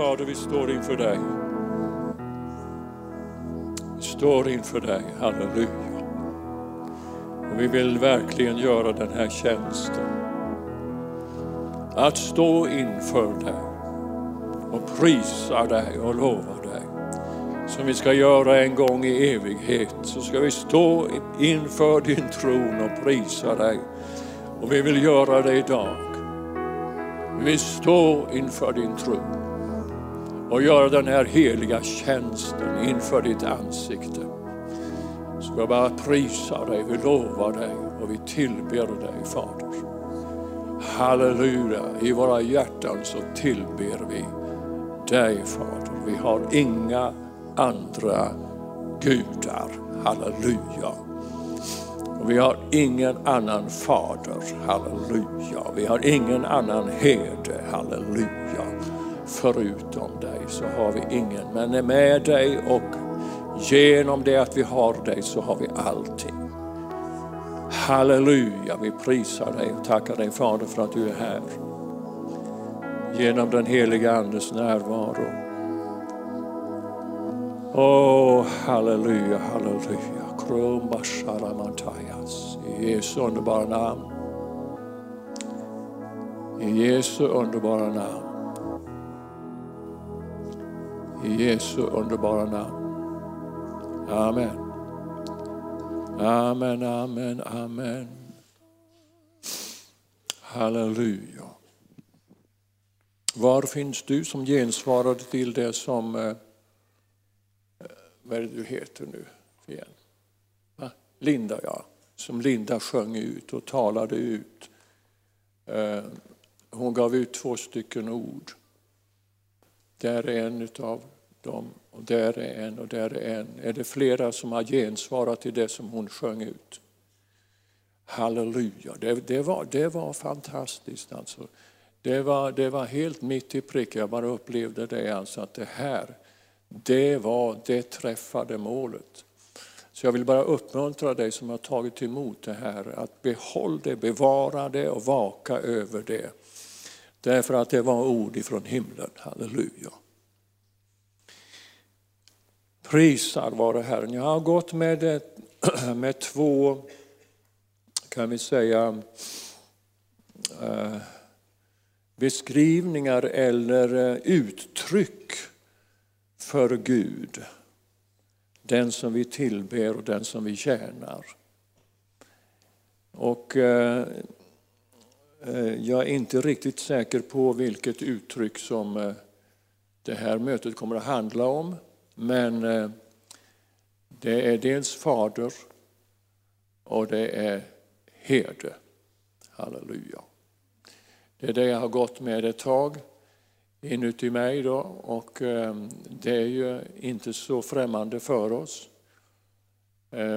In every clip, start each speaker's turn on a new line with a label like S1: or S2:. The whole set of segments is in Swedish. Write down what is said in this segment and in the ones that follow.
S1: Fader, vi står inför dig. Vi står inför dig, halleluja. Och vi vill verkligen göra den här tjänsten. Att stå inför dig och prisa dig och lova dig. Som vi ska göra en gång i evighet så ska vi stå inför din tron och prisa dig. Och vi vill göra det idag. Vi står inför din tron och göra den här heliga tjänsten inför ditt ansikte. Så jag bara prisa dig, vi lovar dig och vi tillber dig Fader. Halleluja, i våra hjärtan så tillber vi dig Fader. Vi har inga andra gudar. Halleluja. Och vi har ingen annan fader, halleluja. Vi har ingen annan herde, halleluja. Förutom dig så har vi ingen. Men med dig och genom det att vi har dig så har vi allting. Halleluja, vi prisar dig och tackar dig Fader för att du är här. Genom den heliga Andes närvaro. Åh, oh, halleluja, halleluja. Krumba sharamantayas. I Jesu underbara namn. I Jesu underbara namn. I Jesu underbara namn. Amen. Amen, amen, amen. Halleluja. Var finns du som gensvarade till det som, eh, eh, vad är det du heter nu igen? Va? Linda ja, som Linda sjöng ut och talade ut. Eh, hon gav ut två stycken ord. Där är en utav dem och där är en och där är en. Är det flera som har gensvarat till det som hon sjöng ut? Halleluja, det, det, var, det var fantastiskt alltså. Det var, det var helt mitt i prick, jag bara upplevde det alltså att det här, det var, det träffade målet. Så jag vill bara uppmuntra dig som har tagit emot det här att behåll det, bevara det och vaka över det. Därför att det var ord ifrån himlen, halleluja. Prisad vare Herren. Jag har gått med, med två, kan vi säga, eh, beskrivningar eller eh, uttryck för Gud. Den som vi tillber och den som vi tjänar. Och eh, Eh, jag är inte riktigt säker på vilket uttryck som eh, det här mötet kommer att handla om. Men eh, det är dels fader och det är herde. Halleluja. Det är det jag har gått med ett tag inuti mig då och det är ju inte så främmande för oss.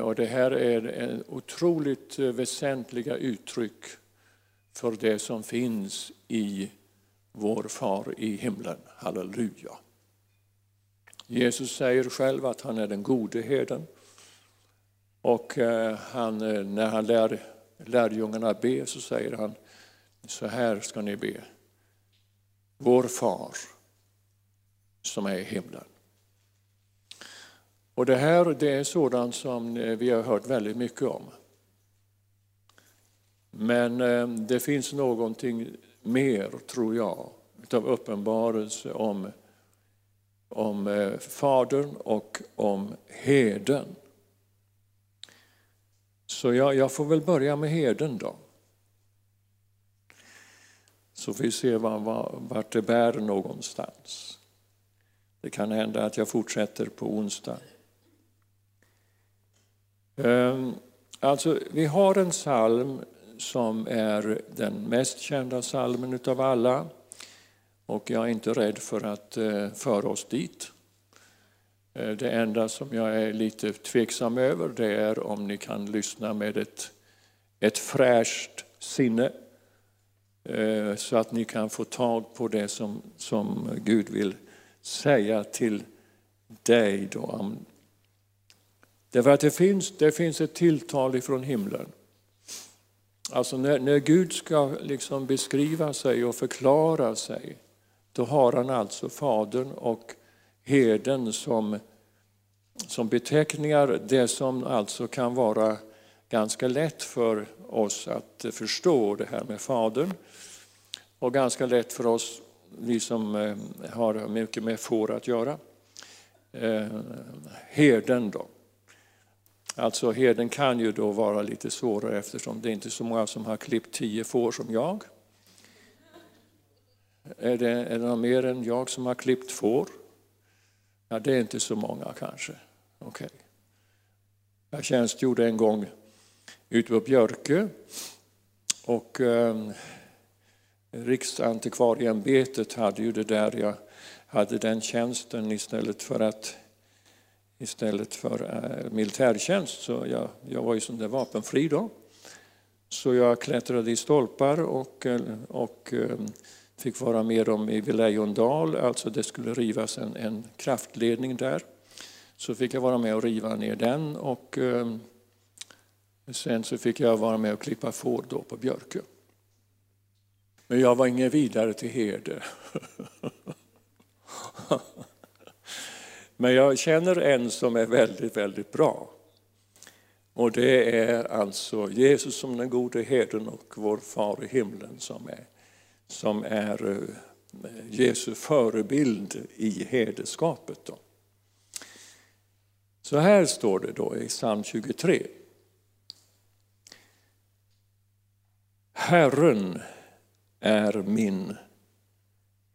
S1: Och det här är otroligt väsentliga uttryck för det som finns i vår far i himlen. Halleluja. Jesus säger själv att han är den gode herden. Och eh, han, eh, när han lär lärjungarna be så säger han, så här ska ni be. Vår far som är i himlen. Och det här det är sådant som eh, vi har hört väldigt mycket om. Men eh, det finns någonting mer, tror jag, av uppenbarelse om om eh, Fadern och om herden. Så jag, jag, får väl börja med herden då. Så får vi se var, vart det bär någonstans. Det kan hända att jag fortsätter på onsdag. Ehm, alltså, vi har en psalm som är den mest kända psalmen utav alla. Och jag är inte rädd för att eh, föra oss dit. Eh, det enda som jag är lite tveksam över det är om ni kan lyssna med ett, ett fräscht sinne eh, så att ni kan få tag på det som, som Gud vill säga till dig. Då. Därför att det finns, det finns ett tilltal ifrån himlen. Alltså när, när Gud ska liksom beskriva sig och förklara sig då har han alltså Fadern och herden som, som beteckningar. Det som alltså kan vara ganska lätt för oss att förstå det här med Fadern. Och ganska lätt för oss, vi som har mycket med får att göra. Eh, herden då. Alltså herden kan ju då vara lite svårare eftersom det inte är så många som har klippt tio får som jag. Är det, är det någon mer än jag som har klippt får? Ja, det är inte så många kanske. Okay. Jag tjänstgjorde en gång ute på Björkö och eh, Riksantikvarieämbetet hade ju det där, jag hade den tjänsten istället för att istället för eh, militärtjänst. Så jag, jag var ju som där vapenfri då. Så jag klättrade i stolpar och, eh, och eh, fick vara med om i Lejondal, alltså det skulle rivas en, en, kraftledning där. Så fick jag vara med och riva ner den och eh, sen så fick jag vara med och klippa får då på Björkö. Men jag var ingen vidare till herde. Men jag känner en som är väldigt, väldigt bra. Och det är alltså Jesus som den gode herden och vår far i himlen som är, som är eh, Jesu förebild i herdeskapet. Då. Så här står det då i psalm 23. Herren är min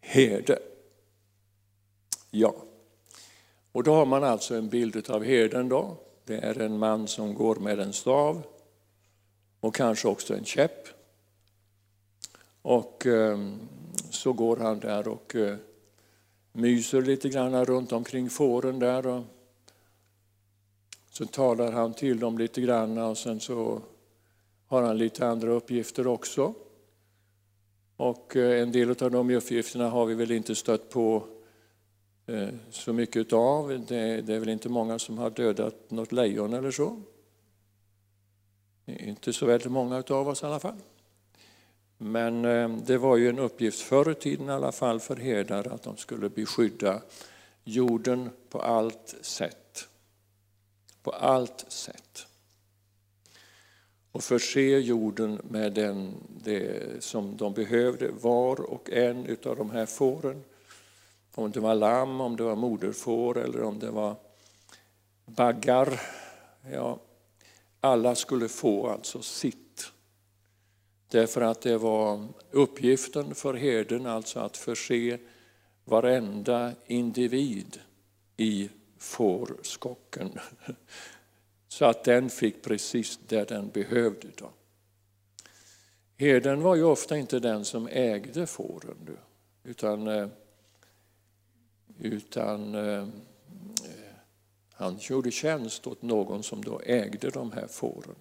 S1: herde. Ja. Och då har man alltså en bild av herden då. Det är en man som går med en stav och kanske också en käpp. Och ehm, så går han där och eh, myser lite grann runt omkring fåren där. Och så talar han till dem lite grann och sen så har han lite andra uppgifter också. Och eh, en del av de uppgifterna har vi väl inte stött på Eh, så mycket av. Det, det är väl inte många som har dödat något lejon eller så. Eh, inte så väldigt många av oss i alla fall. Men eh, det var ju en uppgift förr i tiden i alla fall för herdar att de skulle beskydda jorden på allt sätt. På allt sätt. Och förse jorden med den, det som de behövde, var och en av de här fåren om det var lamm, om det var moderfår eller om det var baggar. Ja, alla skulle få alltså sitt. Därför att det var uppgiften för herden alltså att förse varenda individ i fårskocken. Så att den fick precis det den behövde. Då. Herden var ju ofta inte den som ägde fåren, utan eh, utan eh, eh, han gjorde tjänst åt någon som då ägde de här fåren.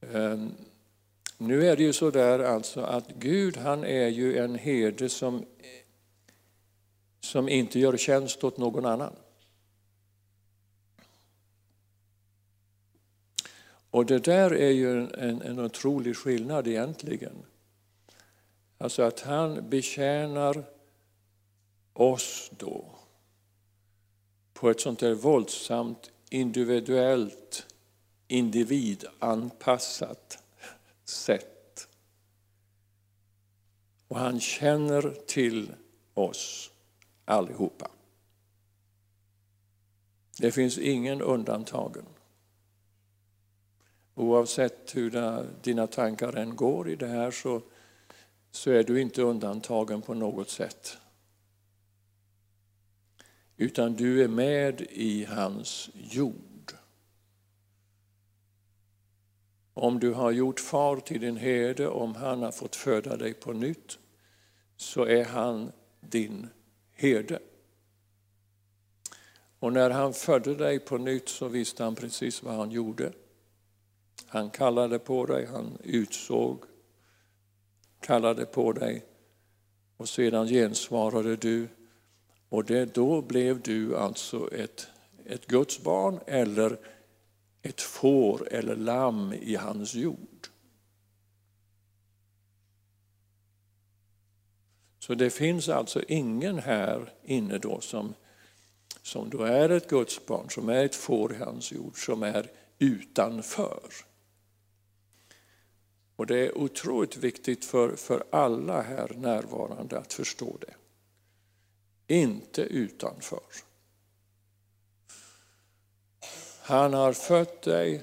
S1: Eh, nu är det ju så där alltså att Gud han är ju en herde som, som inte gör tjänst åt någon annan. Och det där är ju en, en otrolig skillnad egentligen. Alltså att han betjänar oss då på ett sånt där våldsamt individuellt, individanpassat sätt. Och han känner till oss allihopa. Det finns ingen undantagen. Oavsett hur dina tankar än går i det här så, så är du inte undantagen på något sätt utan du är med i hans jord. Om du har gjort far till din herde, om han har fått föda dig på nytt, så är han din herde. Och när han födde dig på nytt så visste han precis vad han gjorde. Han kallade på dig, han utsåg, kallade på dig och sedan gensvarade du och det, då blev du alltså ett, ett Guds barn eller ett får eller lamm i hans jord. Så det finns alltså ingen här inne då som, som då är ett Guds barn, som är ett får i hans jord, som är utanför. Och det är otroligt viktigt för, för alla här närvarande att förstå det. Inte utanför. Han har fött dig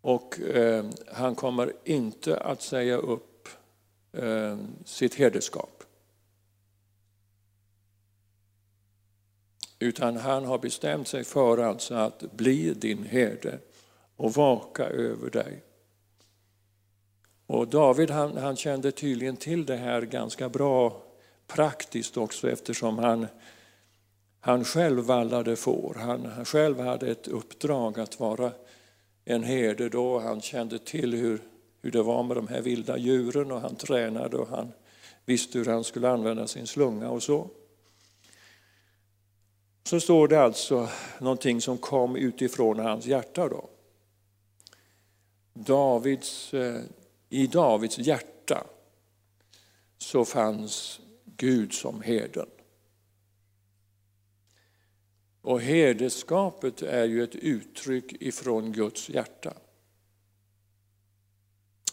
S1: och eh, han kommer inte att säga upp eh, sitt herdeskap. Utan han har bestämt sig för alltså att bli din herde och vaka över dig. Och David han, han kände tydligen till det här ganska bra praktiskt också eftersom han, han själv vallade får. Han, han själv hade ett uppdrag att vara en herde då. Han kände till hur, hur det var med de här vilda djuren och han tränade och han visste hur han skulle använda sin slunga och så. Så står det alltså någonting som kom utifrån hans hjärta då. Davids, eh, I Davids hjärta så fanns Gud som herden. Och herdeskapet är ju ett uttryck ifrån Guds hjärta.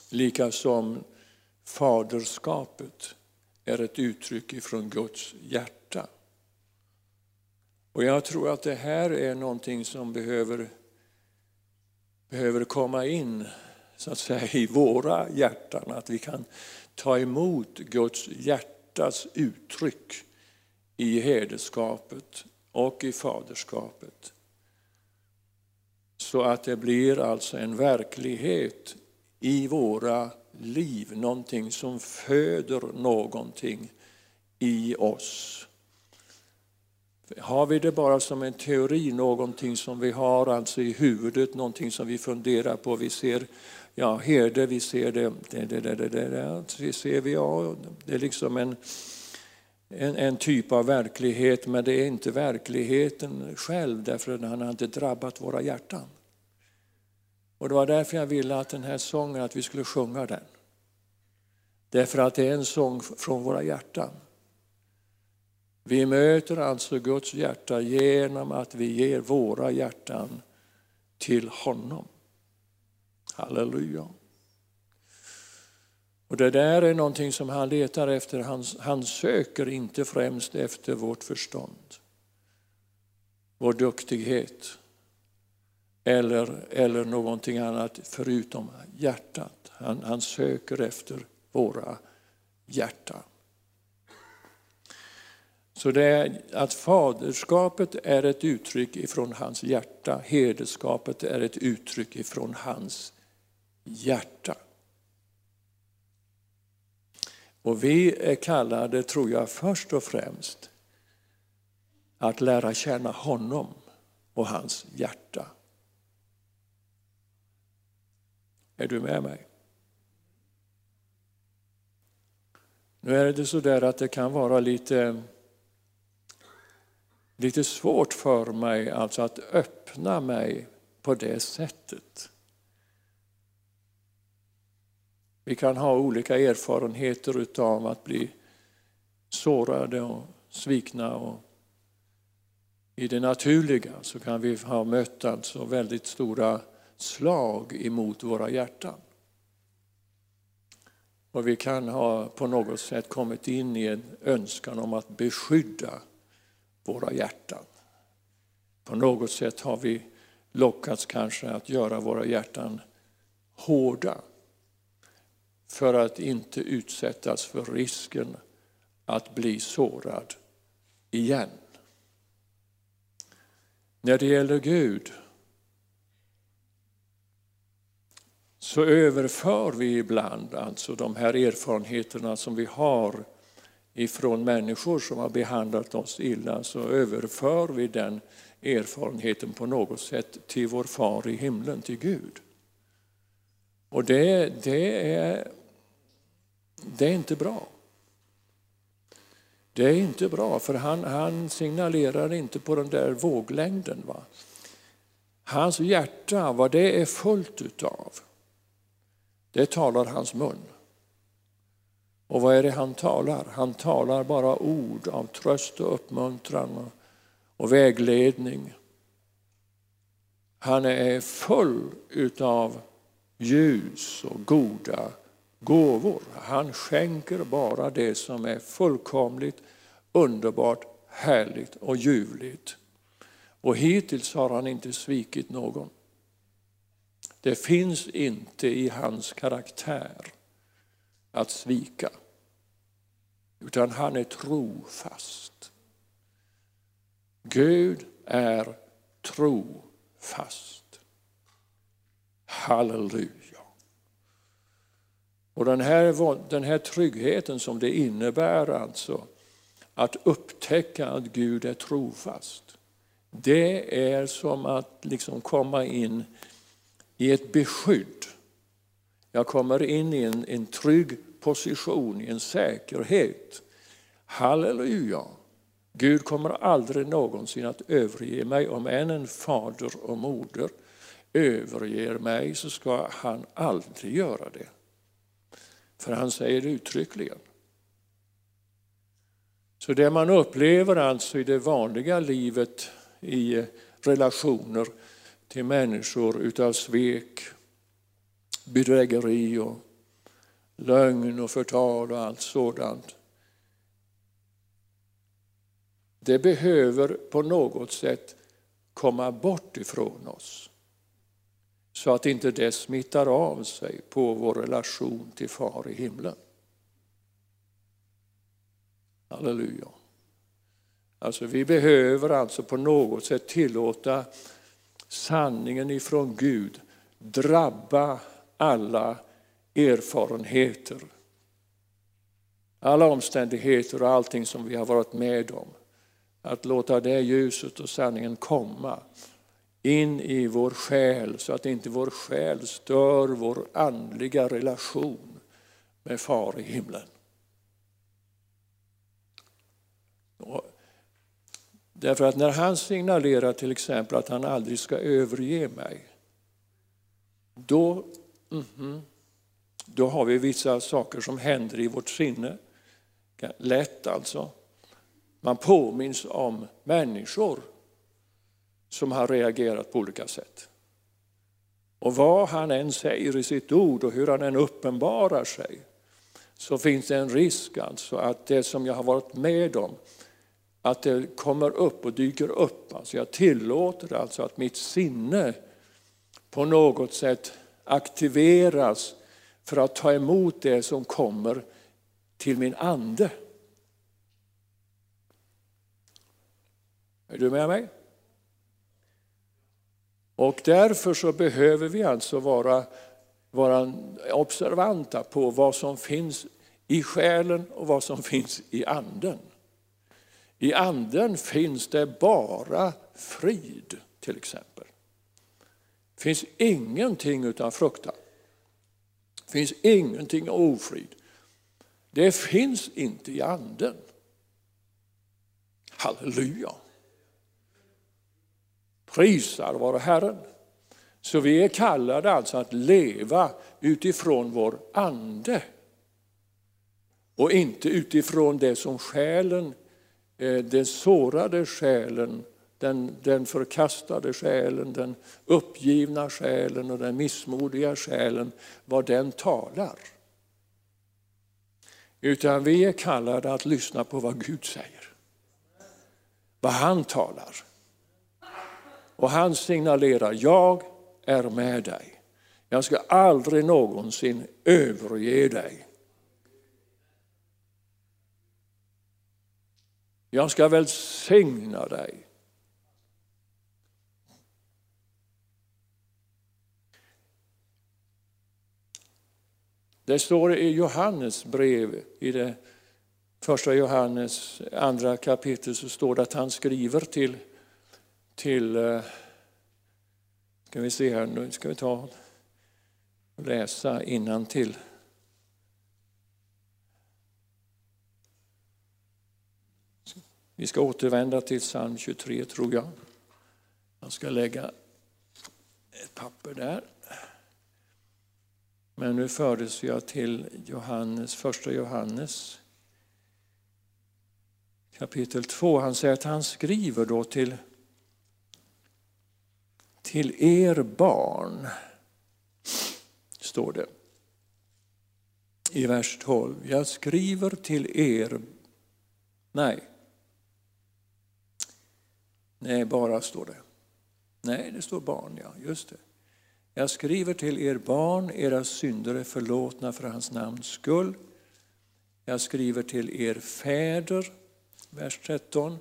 S1: Lika som faderskapet är ett uttryck ifrån Guds hjärta. Och jag tror att det här är någonting som behöver, behöver komma in så att säga, i våra hjärtan. Att vi kan ta emot Guds hjärta hjärtats uttryck i herdeskapet och i faderskapet. Så att det blir alltså en verklighet i våra liv, någonting som föder någonting i oss. Har vi det bara som en teori, någonting som vi har alltså i huvudet, någonting som vi funderar på, vi ser ja, herde, vi ser det, det, det, det, det, det, det ser vi, ja, det är liksom en en, en typ av verklighet, men det är inte verkligheten själv därför att han har inte drabbat våra hjärtan. Och Det var därför jag ville att den här sången, att vi skulle sjunga den. Därför att det är en sång från våra hjärtan. Vi möter alltså Guds hjärta genom att vi ger våra hjärtan till honom. Halleluja. Och det där är någonting som han letar efter. Han, han söker inte främst efter vårt förstånd, vår duktighet eller, eller någonting annat förutom hjärtat. Han, han söker efter våra hjärtan. Så det är att faderskapet är ett uttryck ifrån hans hjärta, herdeskapet är ett uttryck ifrån hans hjärta. Och vi är kallade, tror jag, först och främst att lära känna honom och hans hjärta. Är du med mig? Nu är det så där att det kan vara lite, lite svårt för mig alltså att öppna mig på det sättet. Vi kan ha olika erfarenheter av att bli sårade och svikna. Och I det naturliga så kan vi ha mött alltså väldigt stora slag emot våra hjärtan. Och vi kan ha på något sätt kommit in i en önskan om att beskydda våra hjärtan. På något sätt har vi lockats kanske att göra våra hjärtan hårda för att inte utsättas för risken att bli sårad igen. När det gäller Gud så överför vi ibland alltså de här erfarenheterna som vi har ifrån människor som har behandlat oss illa, så överför vi den erfarenheten på något sätt till vår far i himlen, till Gud. Och det, det är det är inte bra. Det är inte bra, för han, han signalerar inte på den där våglängden. Va? Hans hjärta, vad det är fullt utav, det talar hans mun. Och vad är det han talar? Han talar bara ord av tröst och uppmuntran och vägledning. Han är full utav ljus och goda gåvor. Han skänker bara det som är fullkomligt, underbart, härligt och ljuvligt. Och hittills har han inte svikit någon. Det finns inte i hans karaktär att svika. Utan han är trofast. Gud är trofast. Halleluja. Och den här, den här tryggheten som det innebär alltså att upptäcka att Gud är trofast. Det är som att liksom komma in i ett beskydd. Jag kommer in i en, en trygg position, i en säkerhet. Halleluja! Gud kommer aldrig någonsin att överge mig. Om än en fader och moder överger mig så ska han aldrig göra det. För han säger det uttryckligen. Så det man upplever alltså i det vanliga livet i relationer till människor utav svek, bedrägeri och lögn och förtal och allt sådant. Det behöver på något sätt komma bort ifrån oss så att inte det smittar av sig på vår relation till Far i himlen. Halleluja. Alltså vi behöver alltså på något sätt tillåta sanningen ifrån Gud drabba alla erfarenheter. Alla omständigheter och allting som vi har varit med om. Att låta det ljuset och sanningen komma in i vår själ så att inte vår själ stör vår andliga relation med Far i himlen. Därför att när han signalerar till exempel att han aldrig ska överge mig, då, mm -hmm, då har vi vissa saker som händer i vårt sinne. Lätt alltså. Man påminns om människor som har reagerat på olika sätt. Och vad han än säger i sitt ord och hur han än uppenbarar sig så finns det en risk alltså att det som jag har varit med om att det kommer upp och dyker upp. Alltså jag tillåter alltså att mitt sinne på något sätt aktiveras för att ta emot det som kommer till min ande. Är du med mig? Och därför så behöver vi alltså vara, vara observanta på vad som finns i själen och vad som finns i anden. I anden finns det bara frid till exempel. Det finns ingenting utan fruktan. Det finns ingenting ofrid. Det finns inte i anden. Halleluja! Prisar vare Herren. Så vi är kallade alltså att leva utifrån vår ande och inte utifrån det som själen, eh, den sårade själen, den, den förkastade själen, den uppgivna själen och den missmodiga själen, vad den talar. Utan vi är kallade att lyssna på vad Gud säger. Vad han talar. Och han signalerar, jag är med dig. Jag ska aldrig någonsin överge dig. Jag ska välsigna dig. Det står i Johannes brev, i det första Johannes andra kapitel, så står det att han skriver till till, eh, ska vi se här, nu ska vi ta och läsa innan till. Vi ska återvända till psalm 23 tror jag. Jag ska lägga ett papper där. Men nu fördes jag till Johannes, första Johannes kapitel 2. Han säger att han skriver då till, till er barn, står det i vers 12. Jag skriver till er, nej, nej bara står det. Nej, det står barn, ja, just det. Jag skriver till er barn, era synder är förlåtna för hans namns skull. Jag skriver till er fäder, vers 13.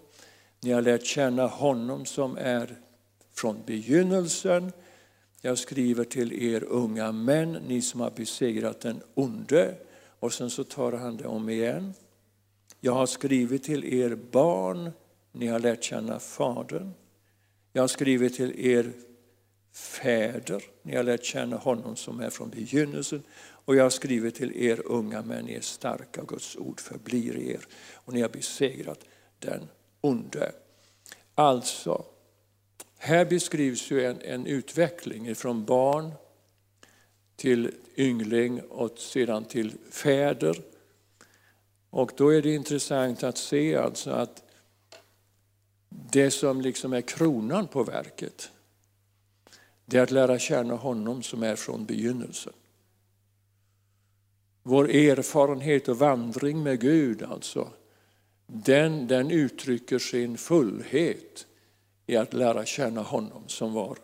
S1: Ni har lärt känna honom som är från begynnelsen. Jag skriver till er unga män, ni som har besegrat den onde. Och sen så tar han det om igen. Jag har skrivit till er barn, ni har lärt känna Fadern. Jag har skrivit till er fäder, ni har lärt känna honom som är från begynnelsen. Och jag har skrivit till er unga män, ni är starka, Guds ord förblir er. Och ni har besegrat den onde. Alltså, här beskrivs ju en, en utveckling från barn till yngling och sedan till fäder. Och då är det intressant att se alltså att det som liksom är kronan på verket, det är att lära känna honom som är från begynnelsen. Vår erfarenhet och vandring med Gud alltså, den, den uttrycker sin fullhet i att lära känna honom som var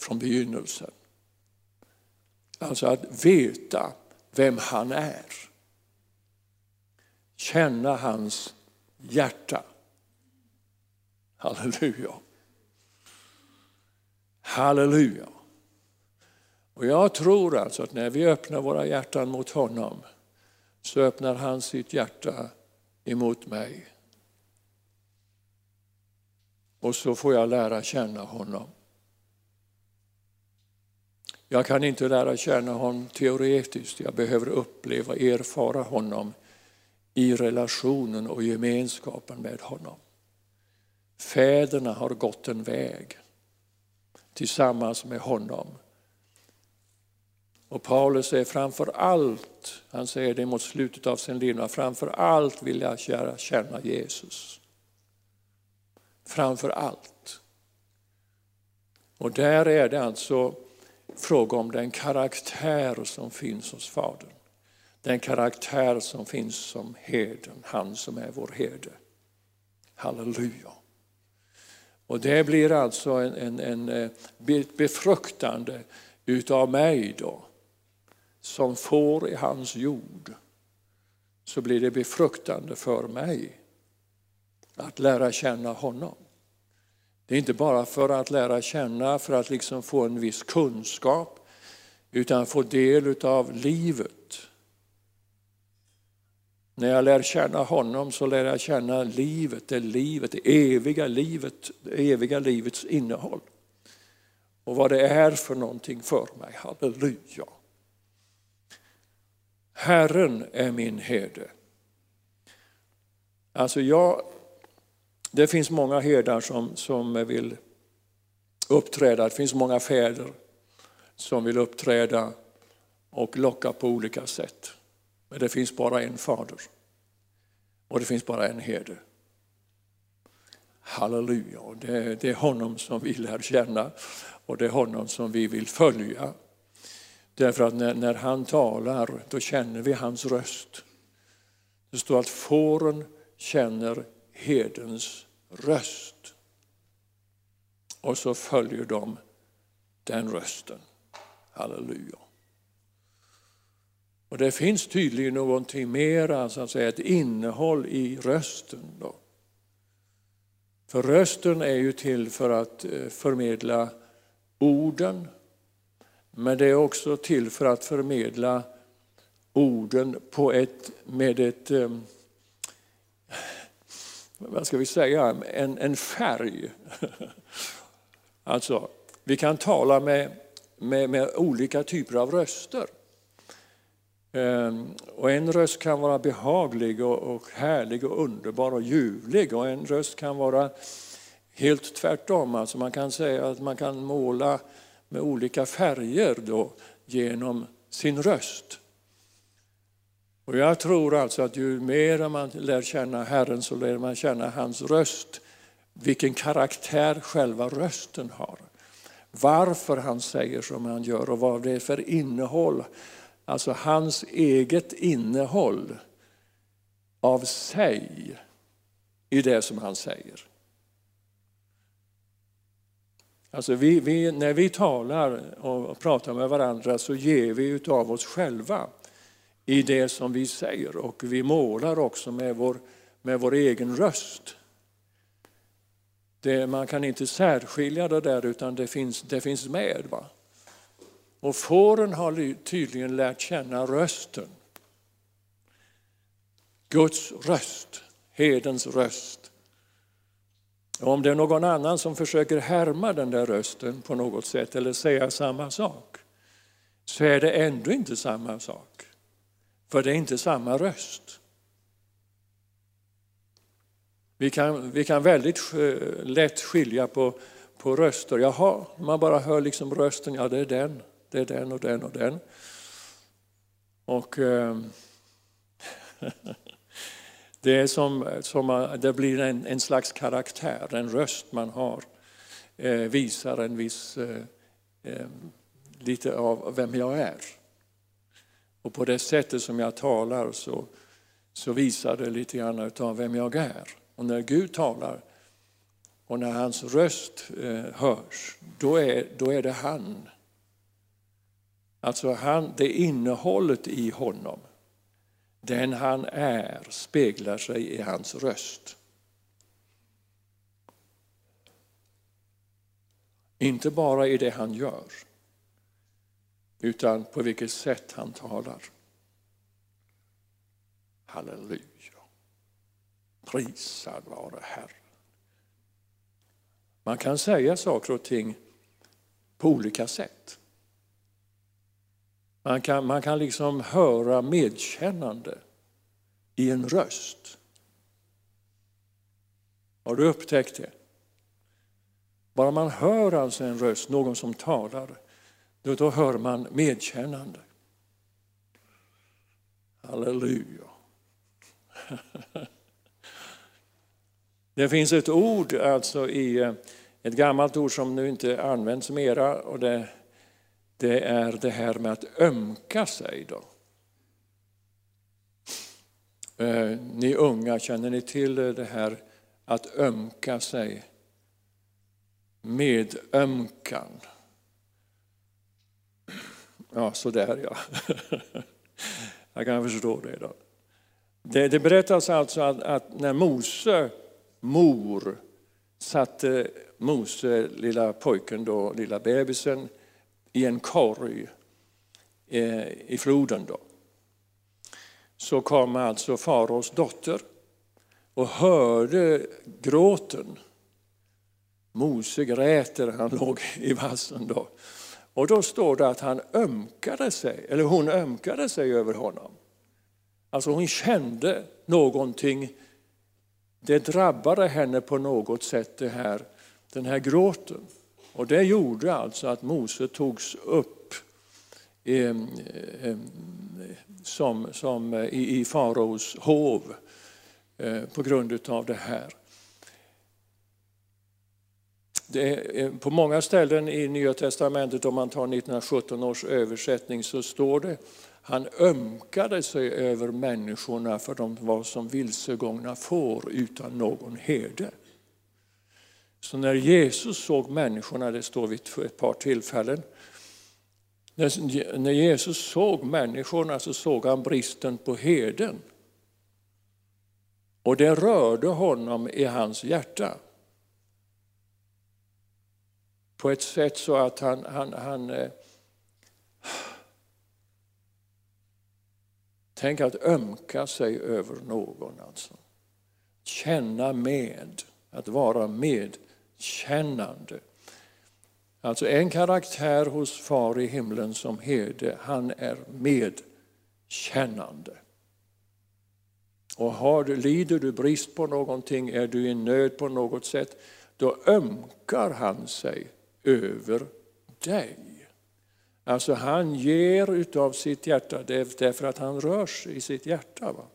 S1: från begynnelsen. Alltså att veta vem han är. Känna hans hjärta. Halleluja. Halleluja. Och jag tror alltså att när vi öppnar våra hjärtan mot honom så öppnar han sitt hjärta emot mig. Och så får jag lära känna honom. Jag kan inte lära känna honom teoretiskt, jag behöver uppleva, erfara honom i relationen och gemenskapen med honom. Fäderna har gått en väg tillsammans med honom. Och Paulus säger framför allt, han säger det mot slutet av sin liv, framför allt vill jag lära känna Jesus. Framför allt. Och där är det alltså fråga om den karaktär som finns hos Fadern. Den karaktär som finns som herden, han som är vår herde. Halleluja. Och det blir alltså en, en, en eh, befruktande utav mig då, som får i hans jord. Så blir det befruktande för mig att lära känna honom. Det är inte bara för att lära känna, för att liksom få en viss kunskap, utan få del av livet. När jag lär känna honom så lär jag känna livet, det livet, det eviga livet, det eviga livets innehåll. Och vad det är för någonting för mig. Halleluja. Herren är min herde. Alltså jag det finns många herdar som, som vill uppträda, det finns många fäder som vill uppträda och locka på olika sätt. Men det finns bara en fader och det finns bara en herde. Halleluja, det, det är honom som vi lär känna och det är honom som vi vill följa. Därför att när, när han talar, då känner vi hans röst. Det står att fåren känner herdens röst. Och så följer de den rösten. Halleluja. Och det finns tydligen någonting mera, så att säga, ett innehåll i rösten. Då. För rösten är ju till för att eh, förmedla orden, men det är också till för att förmedla orden på ett, med ett eh, vad ska vi säga, en, en färg. alltså, vi kan tala med, med, med olika typer av röster. Ehm, och en röst kan vara behaglig och, och härlig och underbar och ljuvlig och en röst kan vara helt tvärtom. Alltså man kan säga att man kan måla med olika färger då genom sin röst. Och jag tror alltså att ju mer man lär känna Herren så lär man känna hans röst, vilken karaktär själva rösten har. Varför han säger som han gör och vad det är för innehåll. Alltså hans eget innehåll av sig i det som han säger. Alltså vi, vi, när vi talar och pratar med varandra så ger vi av oss själva i det som vi säger och vi målar också med vår, med vår egen röst. Det, man kan inte särskilja det där utan det finns, det finns med. Va? Och fåren har tydligen lärt känna rösten. Guds röst, hedens röst. Och om det är någon annan som försöker härma den där rösten på något sätt eller säga samma sak så är det ändå inte samma sak. För det är inte samma röst. Vi kan, vi kan väldigt eh, lätt skilja på, på röster. Jaha, man bara hör liksom rösten, ja det är den, det är den och den och den. Och eh, det är som, som det blir en, en slags karaktär, en röst man har eh, visar en viss, eh, eh lite av vem jag är. Och på det sättet som jag talar så, så visar det lite grann av vem jag är. Och när Gud talar och när hans röst eh, hörs, då är, då är det han. Alltså han, det innehållet i honom, den han är, speglar sig i hans röst. Inte bara i det han gör, utan på vilket sätt han talar. Halleluja. Prisad vare Herren. Man kan säga saker och ting på olika sätt. Man kan, man kan liksom höra medkännande i en röst. Har du upptäckt det? Bara man hör alltså en röst, någon som talar, då, då hör man medkännande. Halleluja. Det finns ett ord alltså i eh, ett gammalt ord som nu inte används mera och det, det är det här med att ömka sig. Då. Eh, ni unga, känner ni till det här att ömka sig? Medömkan. Ja, så där ja. Jag kan förstå det. Då. Det, det berättas alltså att, att, när Mose mor satte Mose, lilla pojken, då, lilla bebisen, i en korg eh, i floden. Då. Så kom alltså faraos dotter och hörde gråten. Mose grät där han låg i vassen då. Och då står det att han ömkade sig, eller hon ömkade sig över honom. Alltså hon kände någonting, det drabbade henne på något sätt det här, den här gråten. Och det gjorde alltså att Mose togs upp eh, eh, som, som i, i faraos hov eh, på grund av det här. Är, eh, på många ställen i Nya Testamentet, om man tar 1917 års översättning, så står det han ömkade sig över människorna för de var som vilsegångna får utan någon herde. Så när Jesus såg människorna, det står vid ett par tillfällen, när Jesus såg människorna så såg han bristen på herden. Och det rörde honom i hans hjärta. På ett sätt så att han, han, han eh, Tänk att ömka sig över någon alltså. Känna med, att vara medkännande. Alltså en karaktär hos far i himlen som herde, han är medkännande. Och har, lider du brist på någonting, är du i nöd på något sätt, då ömkar han sig över dig. Alltså han ger utav sitt hjärta därför att han rör sig i sitt hjärta. Va?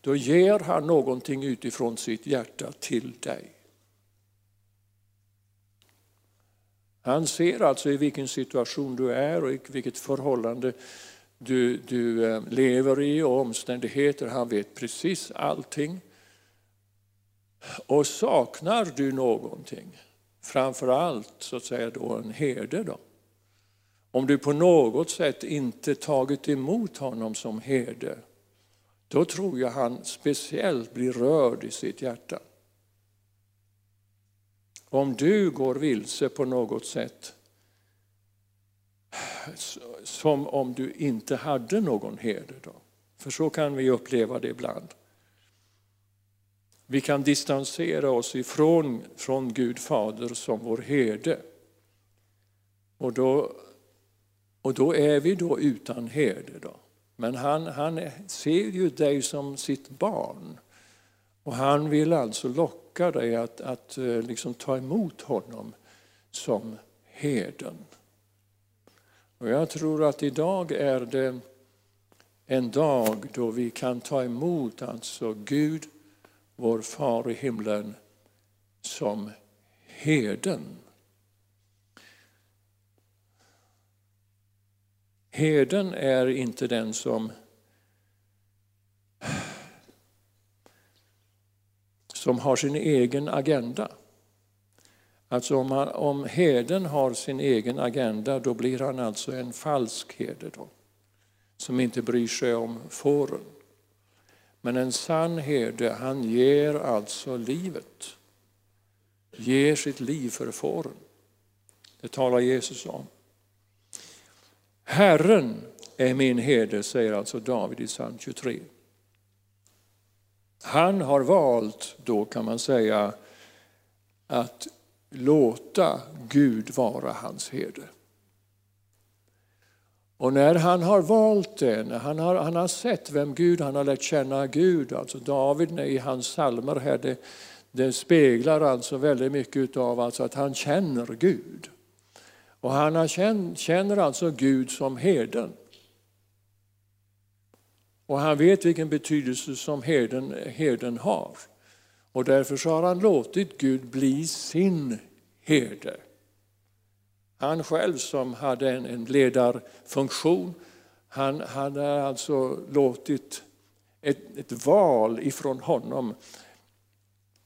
S1: Då ger han någonting utifrån sitt hjärta till dig. Han ser alltså i vilken situation du är och i vilket förhållande du, du eh, lever i och omständigheter. Han vet precis allting. Och saknar du någonting, framför allt så att säga då en herde då. Om du på något sätt inte tagit emot honom som herde, då tror jag han speciellt blir rörd i sitt hjärta. Om du går vilse på något sätt, som om du inte hade någon herde. Då. För så kan vi uppleva det ibland. Vi kan distansera oss ifrån från Gud Fader som vår herde. Och då, och då är vi då utan herde. Då. Men han, han ser ju dig som sitt barn. Och han vill alltså locka dig att, att eh, liksom ta emot honom som herden. Och jag tror att idag är det en dag då vi kan ta emot alltså Gud, vår far i himlen, som herden. Herden är inte den som som har sin egen agenda. Alltså om, han, om herden har sin egen agenda då blir han alltså en falsk herde då, som inte bryr sig om fåren. Men en sann herde han ger alltså livet, ger sitt liv för fåren. Det talar Jesus om. Herren är min herde, säger alltså David i psalm 23. Han har valt, då kan man säga, att låta Gud vara hans herde. Och när han har valt det, när han har, han har sett vem Gud, han har lärt känna Gud, alltså David i hans psalmer här, det, det speglar alltså väldigt mycket av alltså att han känner Gud. Och han har känner, känner alltså Gud som herden. Och han vet vilken betydelse som herden, herden har. Och därför så har han låtit Gud bli sin herde. Han själv som hade en, en ledarfunktion, han hade alltså låtit ett, ett val ifrån honom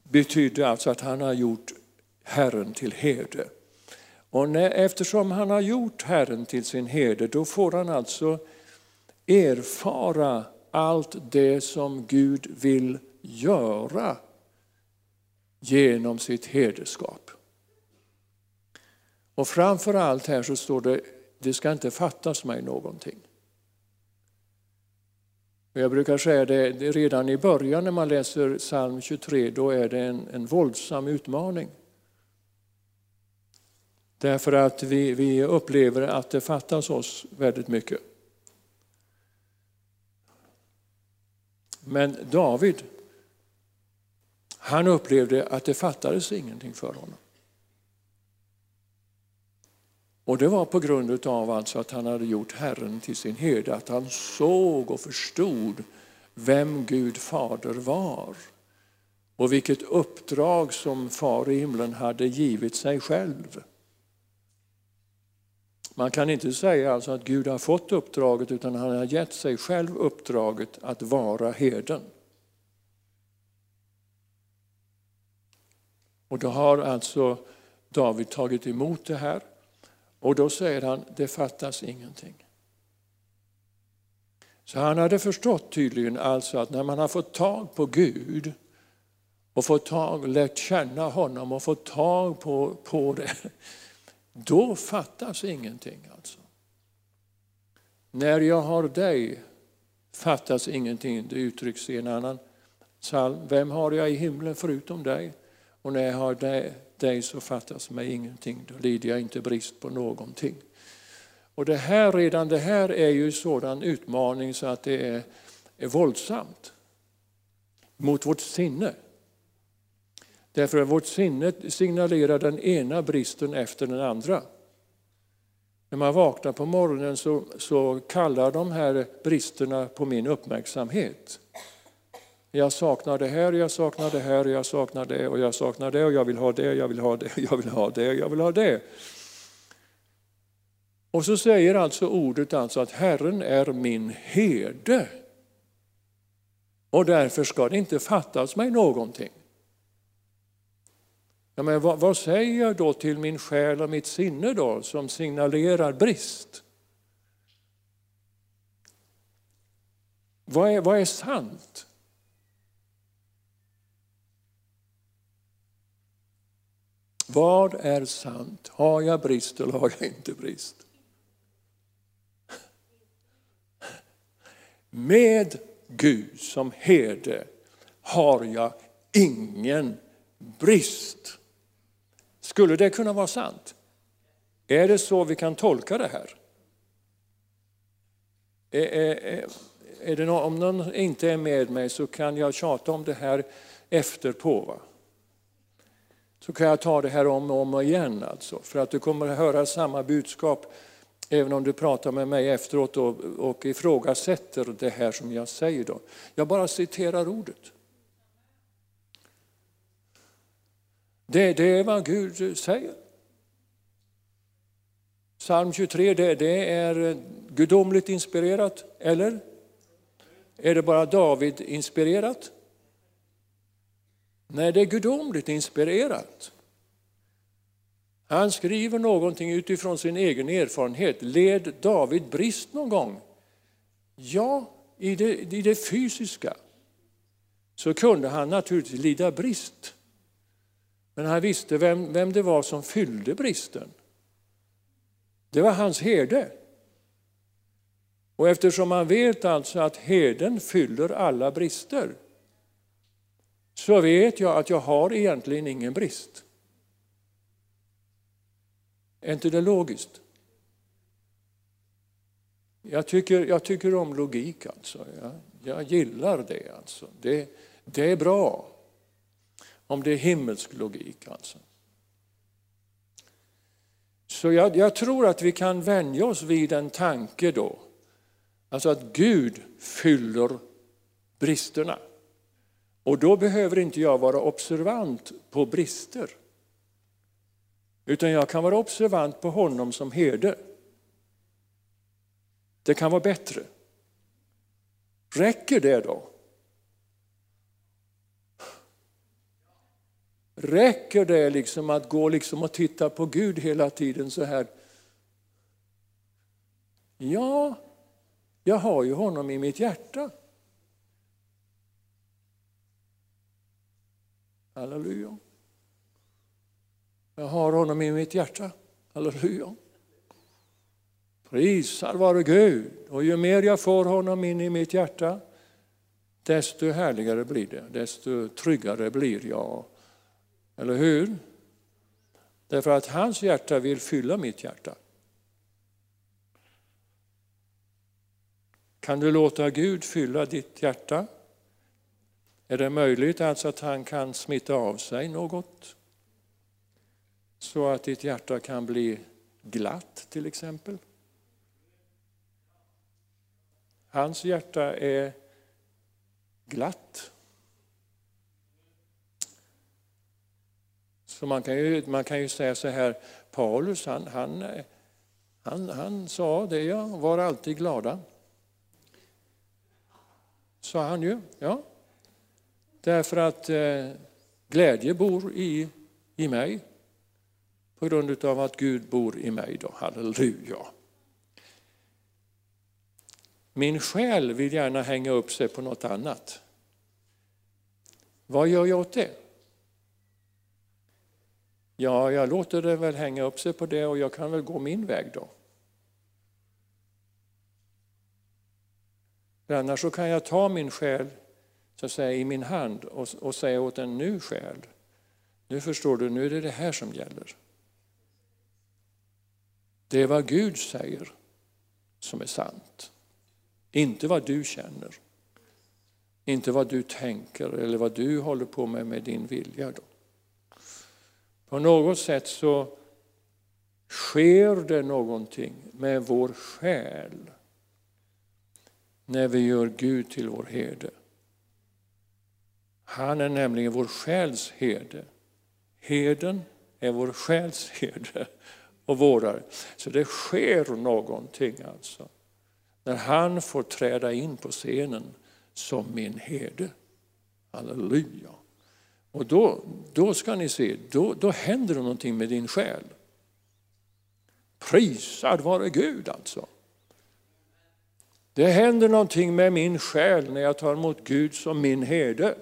S1: betydde alltså att han har gjort Herren till herde. Och när, eftersom han har gjort Herren till sin herde, då får han alltså erfara allt det som Gud vill göra genom sitt herdeskap. Och framför allt här så står det, det ska inte fattas mig någonting. Jag brukar säga det, redan i början när man läser psalm 23, då är det en, en våldsam utmaning. Därför att vi, vi upplever att det fattas oss väldigt mycket. Men David, han upplevde att det fattades ingenting för honom. Och det var på grund av alltså att han hade gjort Herren till sin herde, att han såg och förstod vem Gud fader var och vilket uppdrag som far i himlen hade givit sig själv. Man kan inte säga alltså att Gud har fått uppdraget utan han har gett sig själv uppdraget att vara herden. Och då har alltså David tagit emot det här och då säger han, det fattas ingenting. Så han hade förstått tydligen alltså att när man har fått tag på Gud och fått tag, lärt känna honom och fått tag på, på det, då fattas ingenting. alltså. När jag har dig fattas ingenting, det uttrycks i en annan psalm. Vem har jag i himlen förutom dig? Och när jag har dig dig så fattas mig ingenting, då lider jag inte brist på någonting. Och det här, redan det här är ju en sådan utmaning så att det är, är våldsamt mot vårt sinne. Därför att vårt sinne signalerar den ena bristen efter den andra. När man vaknar på morgonen så, så kallar de här bristerna på min uppmärksamhet. Jag saknar det här, jag saknar det här, jag saknar det och jag saknar det och jag vill ha det, jag vill ha det, jag vill ha det, jag vill ha det. Och så säger alltså ordet alltså att Herren är min herde. Och därför ska det inte fattas mig någonting. Ja, men vad, vad, säger jag då till min själ och mitt sinne då som signalerar brist? Vad är, vad är sant? Vad är sant? Har jag brist eller har jag inte brist? Med Gud som herde har jag ingen brist. Skulle det kunna vara sant? Är det så vi kan tolka det här? Är, är, är det någon, om någon inte är med mig så kan jag tjata om det här efterpå. Va? Så kan jag ta det här om och om igen alltså, för att du kommer att höra samma budskap även om du pratar med mig efteråt och, och ifrågasätter det här som jag säger. Då. Jag bara citerar ordet. Det, det är vad Gud säger. Psalm 23 det, det är gudomligt inspirerat, eller? Är det bara David inspirerat? Nej, det är gudomligt inspirerat. Han skriver någonting utifrån sin egen erfarenhet. Led David brist någon gång? Ja, i det, i det fysiska så kunde han naturligtvis lida brist. Men han visste vem, vem det var som fyllde bristen. Det var hans herde. Och eftersom man vet alltså att herden fyller alla brister så vet jag att jag har egentligen ingen brist. Är inte det logiskt? Jag tycker, jag tycker om logik alltså. Jag, jag gillar det alltså. Det, det är bra. Om det är himmelsk logik alltså. Så jag, jag, tror att vi kan vänja oss vid en tanke då. Alltså att Gud fyller bristerna. Och då behöver inte jag vara observant på brister. Utan jag kan vara observant på honom som herde. Det kan vara bättre. Räcker det då? Räcker det liksom att gå liksom och titta på Gud hela tiden så här? Ja, jag har ju honom i mitt hjärta. Halleluja. Jag har honom i mitt hjärta. Halleluja. Prisad vare Gud. Och ju mer jag får honom in i mitt hjärta, desto härligare blir det, desto tryggare blir jag. Eller hur? Därför att hans hjärta vill fylla mitt hjärta. Kan du låta Gud fylla ditt hjärta? Är det möjligt alltså att han kan smitta av sig något? Så att ditt hjärta kan bli glatt till exempel. Hans hjärta är glatt. Så man kan ju, man kan ju säga så här, Paulus han, han, han, han sa det, ja, var alltid glada. Sa han ju, ja. Därför att eh, glädje bor i, i mig på grund av att Gud bor i mig. Då. Halleluja. Min själ vill gärna hänga upp sig på något annat. Vad gör jag åt det? Ja, jag låter det väl hänga upp sig på det och jag kan väl gå min väg då. För annars så kan jag ta min själ så att säga, i min hand och, och säga åt en nu själ, nu förstår du, nu är det det här som gäller. Det är vad Gud säger som är sant. Inte vad du känner. Inte vad du tänker eller vad du håller på med med din vilja. Då. På något sätt så sker det någonting med vår själ när vi gör Gud till vår herde. Han är nämligen vår själs herde. Herden är vår själs herde och vårdare. Så det sker någonting alltså. När han får träda in på scenen som min herde. Halleluja. Och då, då ska ni se, då, då händer det någonting med din själ. Prisad vare Gud alltså. Det händer någonting med min själ när jag tar emot Gud som min herde.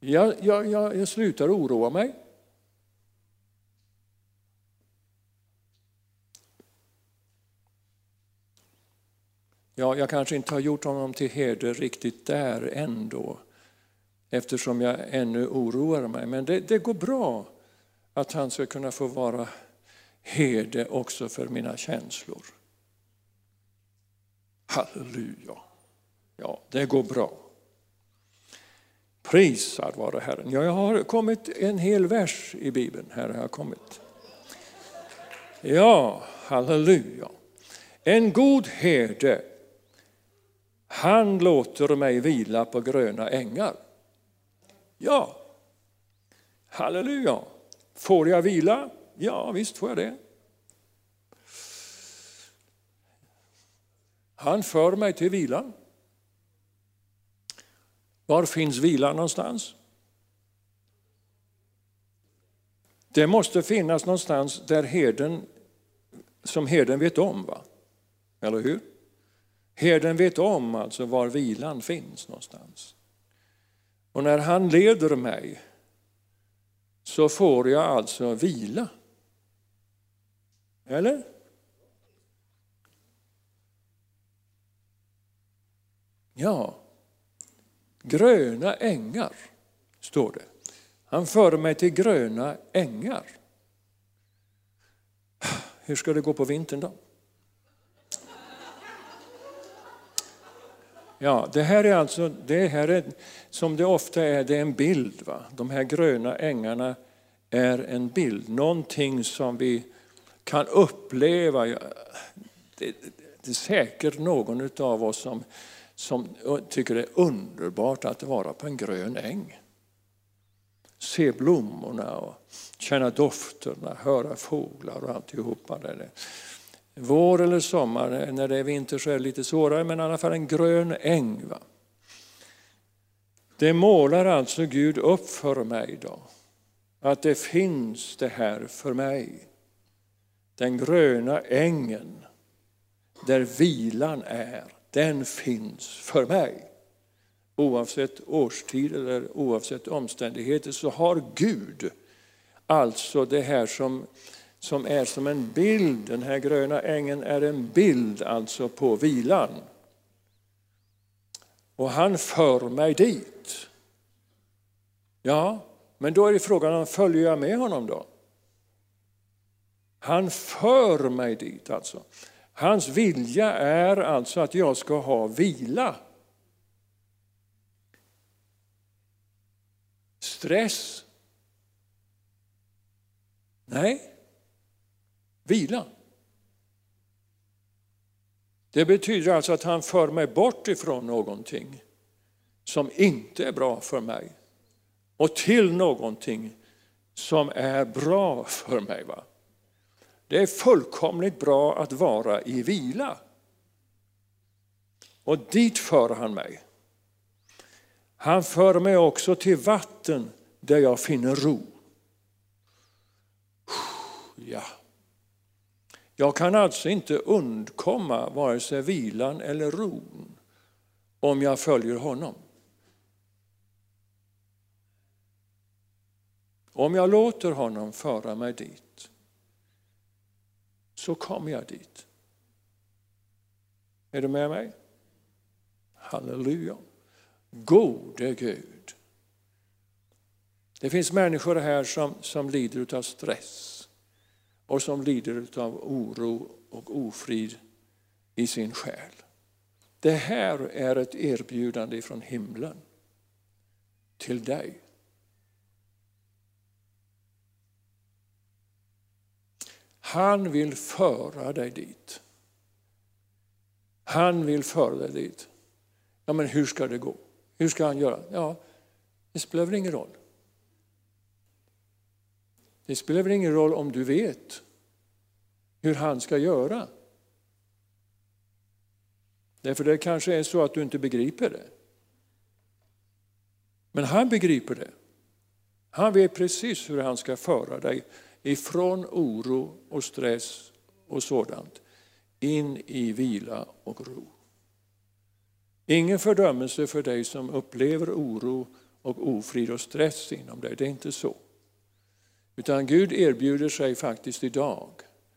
S1: Jag, jag, jag, jag slutar oroa mig. Ja, jag kanske inte har gjort honom till herde riktigt där ändå eftersom jag ännu oroar mig. Men det, det går bra att han ska kunna få vara herde också för mina känslor. Halleluja! Ja, det går bra. Prisad vare Herren. Ja, jag har kommit en hel vers i Bibeln. Här har jag kommit. Ja, halleluja. En god herde, han låter mig vila på gröna ängar. Ja, halleluja. Får jag vila? Ja, visst får jag det. Han för mig till vilan. Var finns vilan någonstans? Det måste finnas någonstans där herden, som herden vet om. Va? Eller hur? Herden vet om alltså var vilan finns någonstans. Och när han leder mig så får jag alltså vila. Eller? Ja, gröna ängar, står det. Han förde mig till gröna ängar. Hur ska det gå på vintern då? Ja, det här är alltså, det här är, som det ofta är, det är en bild. Va? De här gröna ängarna är en bild, någonting som vi kan uppleva. Det, det är säkert någon av oss som som tycker det är underbart att vara på en grön äng. Se blommorna och känna dofterna, höra fåglar och alltihopa. Där. Vår eller sommar, eh, när det är vinter så är det lite svårare, men i alla fall en grön äng. Va? Det målar alltså Gud upp för mig då. Att det finns det här för mig. Den gröna ängen där vilan är den finns för mig. Oavsett årstid eller oavsett omständigheter så har Gud alltså det här som, som är som en bild. Den här gröna ängen är en bild alltså på vilan. Och han för mig dit. Ja, men då är det frågan om följer jag med honom då? Han för mig dit alltså. Hans vilja är alltså att jag ska ha vila. Stress? Nej, vila. Det betyder alltså att han för mig bort ifrån någonting som inte är bra för mig och till någonting som är bra för mig. Va? Det är fullkomligt bra att vara i vila. Och dit för han mig. Han för mig också till vatten där jag finner ro. Ja. Jag kan alltså inte undkomma vare sig vilan eller ron om jag följer honom. Om jag låter honom föra mig dit så kommer jag dit. Är du med mig? Halleluja. Gode Gud. Det finns människor här som, som lider av stress och som lider av oro och ofrid i sin själ. Det här är ett erbjudande från himlen till dig. Han vill föra dig dit. Han vill föra dig dit. Ja, men hur ska det gå? Hur ska han göra? Ja, det spelar väl ingen roll. Det spelar väl ingen roll om du vet hur han ska göra. Därför det kanske är så att du inte begriper det. Men han begriper det. Han vet precis hur han ska föra dig ifrån oro och stress och sådant in i vila och ro. Ingen fördömelse för dig som upplever oro och ofrid och stress inom dig, det är inte så. Utan Gud erbjuder sig faktiskt idag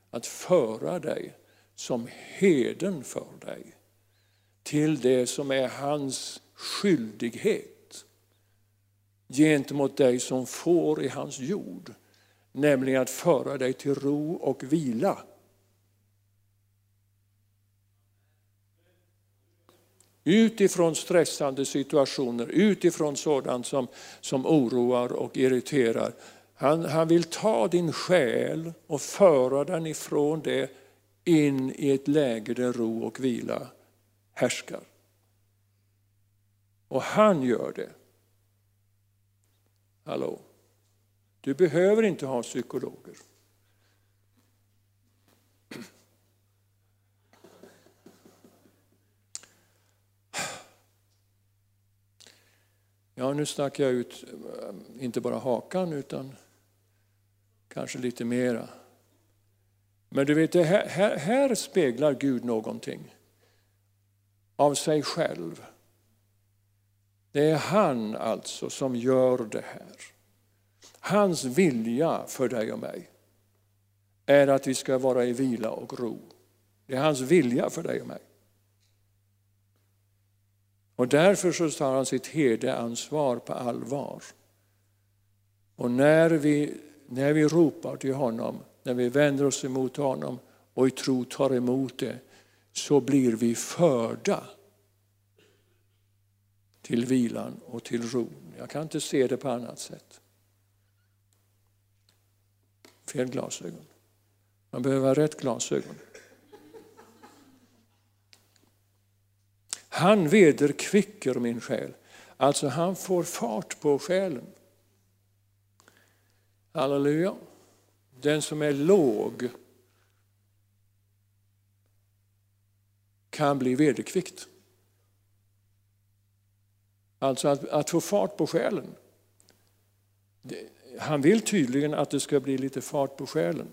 S1: att föra dig som heden för dig till det som är hans skyldighet gentemot dig som får i hans jord, nämligen att föra dig till ro och vila. Utifrån stressande situationer, utifrån sådant som, som oroar och irriterar. Han, han vill ta din själ och föra den ifrån det in i ett läge där ro och vila härskar. Och han gör det. Hallå? Du behöver inte ha psykologer. Ja, nu stack jag ut eh, inte bara hakan utan kanske lite mera. Men du vet, här, här, här speglar Gud någonting av sig själv. Det är han alltså som gör det här. Hans vilja för dig och mig är att vi ska vara i vila och ro. Det är hans vilja för dig och mig. Och därför så tar han sitt herdeansvar på allvar. Och när vi, när vi ropar till honom, när vi vänder oss emot honom och i tro tar emot det, så blir vi förda till vilan och till ron. Jag kan inte se det på annat sätt. Fel glasögon. Man behöver ha rätt glasögon. Han vederkvicker min själ. Alltså han får fart på själen. Halleluja. Den som är låg kan bli vederkvickt. Alltså att, att få fart på själen. Han vill tydligen att det ska bli lite fart på själen.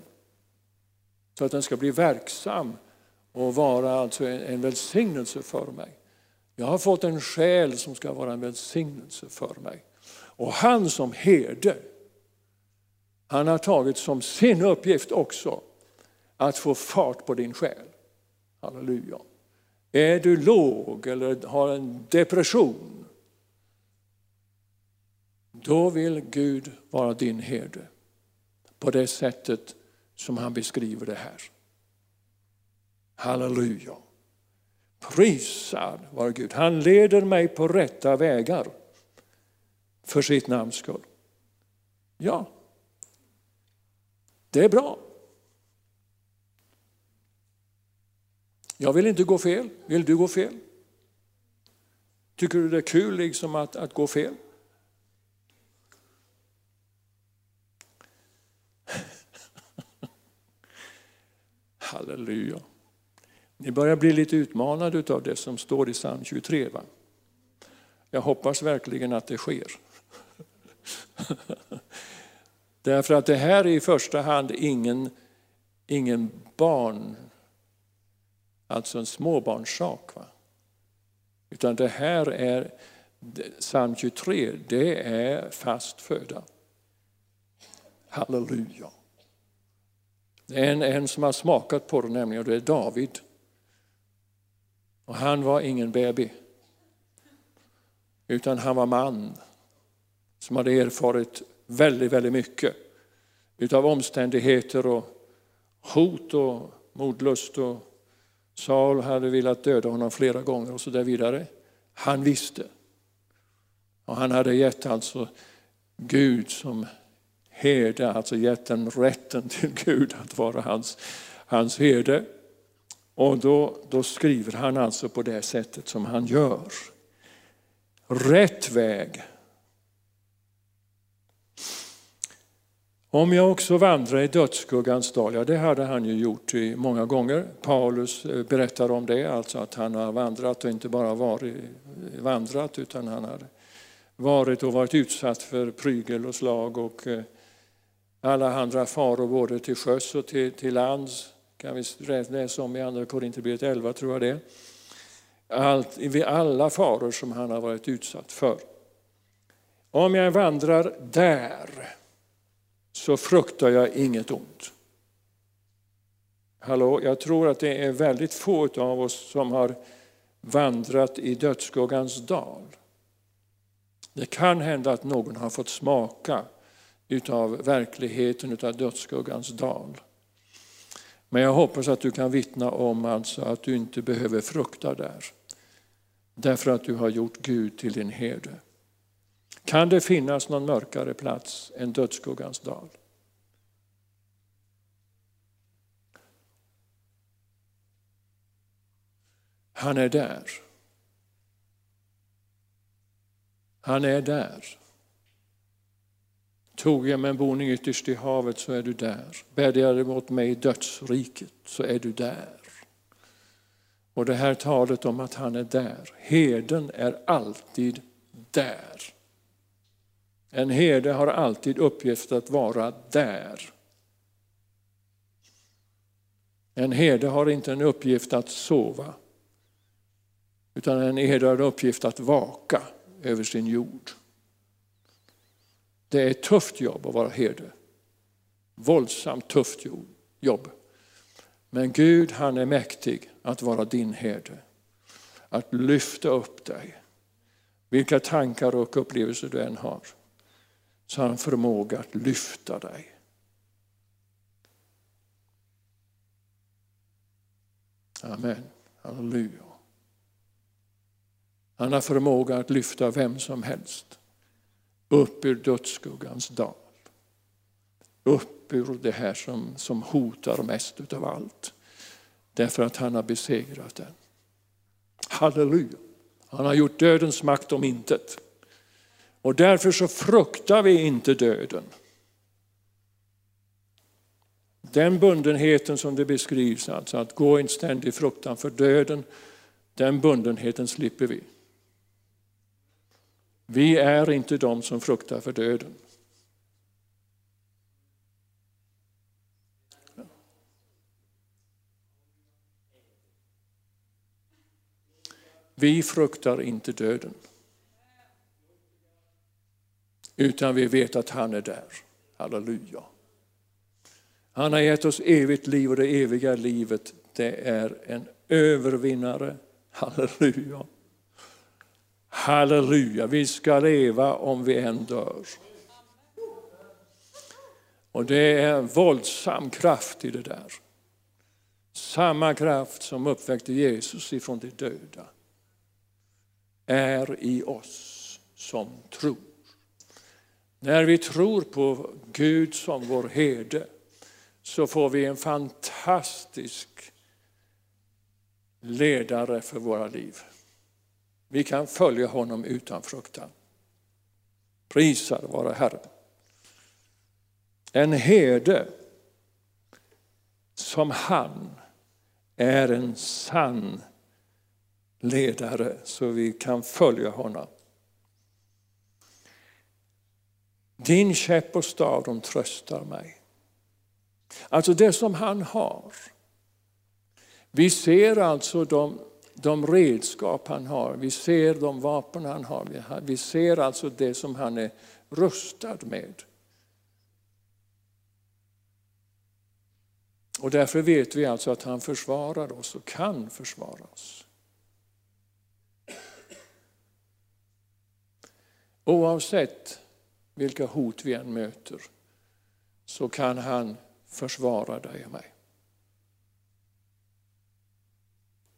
S1: Så att den ska bli verksam och vara alltså en, en välsignelse för mig. Jag har fått en själ som ska vara en välsignelse för mig. Och han som herde, han har tagit som sin uppgift också att få fart på din själ. Halleluja. Är du låg eller har en depression, då vill Gud vara din herde på det sättet som han beskriver det här. Halleluja. Prisad vare Gud. Han leder mig på rätta vägar för sitt namns skull. Ja, det är bra. Jag vill inte gå fel. Vill du gå fel? Tycker du det är kul liksom att, att gå fel? Halleluja. Ni börjar bli lite utmanade av det som står i psalm 23. Va? Jag hoppas verkligen att det sker. Därför att det här är i första hand ingen, ingen barn, alltså en småbarnssak. Va? Utan det här är, psalm 23, det är fast föda. Halleluja. Det är en, en som har smakat på det nämligen, och det är David. Och han var ingen baby. Utan han var man som hade erfarit väldigt, väldigt mycket utav omständigheter och hot och mordlust. Och Saul hade velat döda honom flera gånger och så där vidare. Han visste. Och han hade gett alltså Gud som herde, alltså gett den rätten till Gud att vara hans, hans herde. Och då, då skriver han alltså på det sättet som han gör. Rätt väg. Om jag också vandrar i dödsskuggans dal, ja det hade han ju gjort många gånger. Paulus eh, berättar om det, alltså att han har vandrat och inte bara varit eh, vandrat utan han har varit och varit utsatt för prygel och slag och eh, alla andra faror både till sjöss och till, till lands. kan vi läsa om i Andra Korinthierbrevet 11 tror jag det Allt, vid alla faror som han har varit utsatt för. Om jag vandrar där så fruktar jag inget ont. Hallå, jag tror att det är väldigt få av oss som har vandrat i dödsskuggans dal. Det kan hända att någon har fått smaka utav verkligheten utav dödsskuggans dal. Men jag hoppas att du kan vittna om alltså att du inte behöver frukta där. Därför att du har gjort Gud till din herde. Kan det finnas någon mörkare plats än dödsskuggans dal? Han är där. Han är där. Tog jag mig en boning ytterst i havet så är du där. Bäddade jag mot mig i dödsriket så är du där. Och det här talet om att han är där. Herden är alltid där. En herde har alltid uppgift att vara där. En herde har inte en uppgift att sova, utan en herde har en uppgift att vaka över sin jord. Det är ett tufft jobb att vara herde. Våldsamt tufft jobb. Men Gud han är mäktig att vara din herde. Att lyfta upp dig. Vilka tankar och upplevelser du än har. Så har han förmåga att lyfta dig. Amen. Halleluja. Han har förmåga att lyfta vem som helst upp ur dödsskuggans dal. Upp ur det här som, som hotar mest utav allt. Därför att han har besegrat den. Halleluja. Han har gjort dödens makt om intet. Och därför så fruktar vi inte döden. Den bundenheten som det beskrivs, alltså att gå i en ständig fruktan för döden, den bundenheten slipper vi. Vi är inte de som fruktar för döden. Vi fruktar inte döden. Utan vi vet att han är där. Halleluja. Han har gett oss evigt liv och det eviga livet det är en övervinnare. Halleluja. Halleluja, vi ska leva om vi än dör. Och det är en våldsam kraft i det där. Samma kraft som uppväckte Jesus ifrån de döda är i oss som tror. När vi tror på Gud som vår herde så får vi en fantastisk ledare för våra liv. Vi kan följa honom utan fruktan. Prisad vare Herren. En herde som han är en sann ledare så vi kan följa honom. Din käpp och stav de tröstar mig. Alltså det som han har. Vi ser alltså de de redskap han har, vi ser de vapen han har. Vi ser alltså det som han är rustad med. Och därför vet vi alltså att han försvarar oss och kan försvara oss. Oavsett vilka hot vi än möter så kan han försvara dig och mig.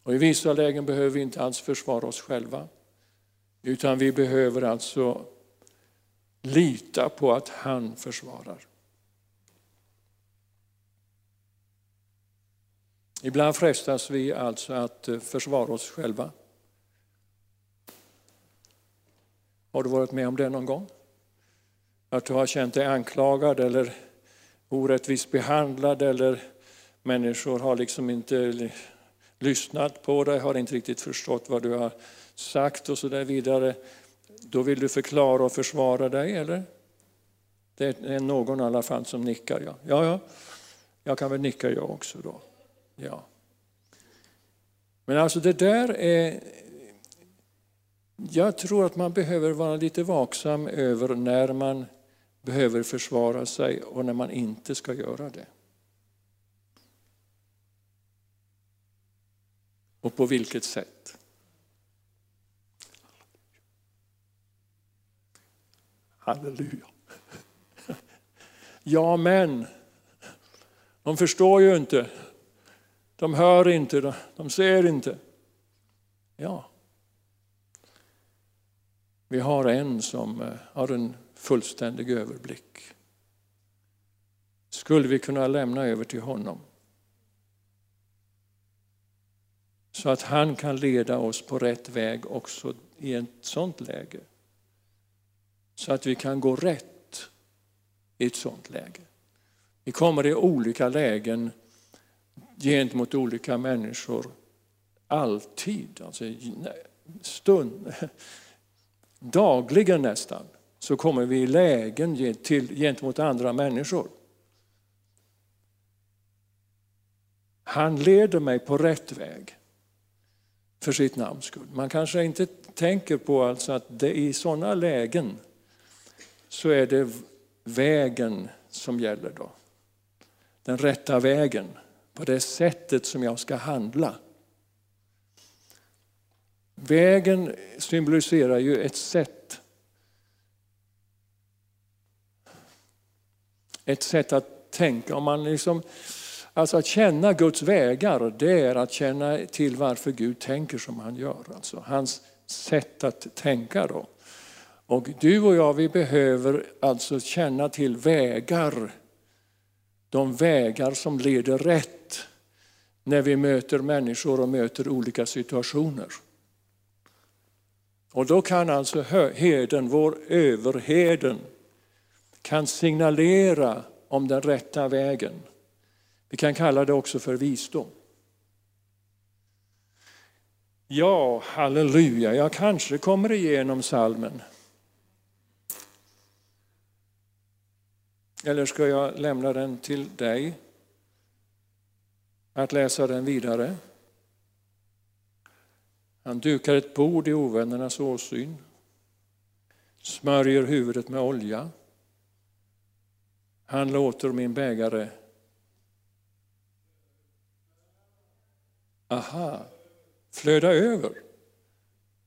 S1: Och i vissa lägen behöver vi inte alls försvara oss själva. Utan vi behöver alltså lita på att han försvarar. Ibland frestas vi alltså att eh, försvara oss själva. Har du varit med om det någon gång? Att du har känt dig anklagad eller orättvist behandlad eller människor har liksom inte lyssnat på dig, har inte riktigt förstått vad du har sagt och så där vidare. Då vill du förklara och försvara dig, eller? Det är någon i alla fall som nickar. Ja, ja, ja. jag kan väl nicka jag också då. Ja. Men alltså det där är... Jag tror att man behöver vara lite vaksam över när man behöver försvara sig och när man inte ska göra det. Och på vilket sätt. Halleluja. Ja, men de förstår ju inte. De hör inte, de ser inte. Ja. Vi har en som eh, har en fullständig överblick. Skulle vi kunna lämna över till honom? Så att han kan leda oss på rätt väg också i ett sådant läge. Så att vi kan gå rätt i ett sådant läge. Vi kommer i olika lägen gentemot olika människor. Alltid, alltså stund, dagligen nästan, så kommer vi i lägen till, gentemot andra människor. Han leder mig på rätt väg för sitt namns skull. Man kanske inte tänker på alltså att det i sådana lägen så är det vägen som gäller då. Den rätta vägen, på det sättet som jag ska handla. Vägen symboliserar ju ett sätt. Ett sätt att tänka. Om man liksom Alltså att känna Guds vägar, det är att känna till varför Gud tänker som han gör. Alltså hans sätt att tänka då. Och du och jag, vi behöver alltså känna till vägar. De vägar som leder rätt när vi möter människor och möter olika situationer. Och då kan alltså herden, vår överheden, kan signalera om den rätta vägen. Vi kan kalla det också för visdom. Ja, halleluja, jag kanske kommer igenom salmen. Eller ska jag lämna den till dig? Att läsa den vidare. Han dukar ett bord i ovännernas åsyn. Smörjer huvudet med olja. Han låter min bägare Aha, flöda över.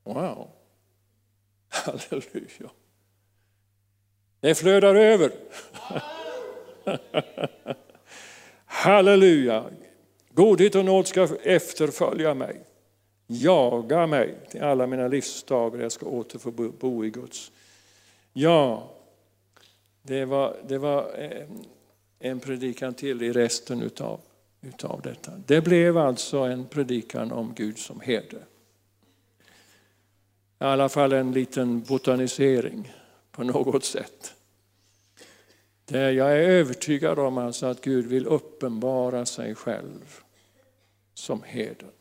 S1: Wow, halleluja. Det flödar över. halleluja. Godhet och nåd ska efterfölja mig, jaga mig till alla mina livsdagar. Jag ska åter få bo i Guds. Ja, det var, det var eh, en predikan till i resten utav utav detta. Det blev alltså en predikan om Gud som herde. I alla fall en liten botanisering på något sätt. Där jag är övertygad om alltså att Gud vill uppenbara sig själv som herden.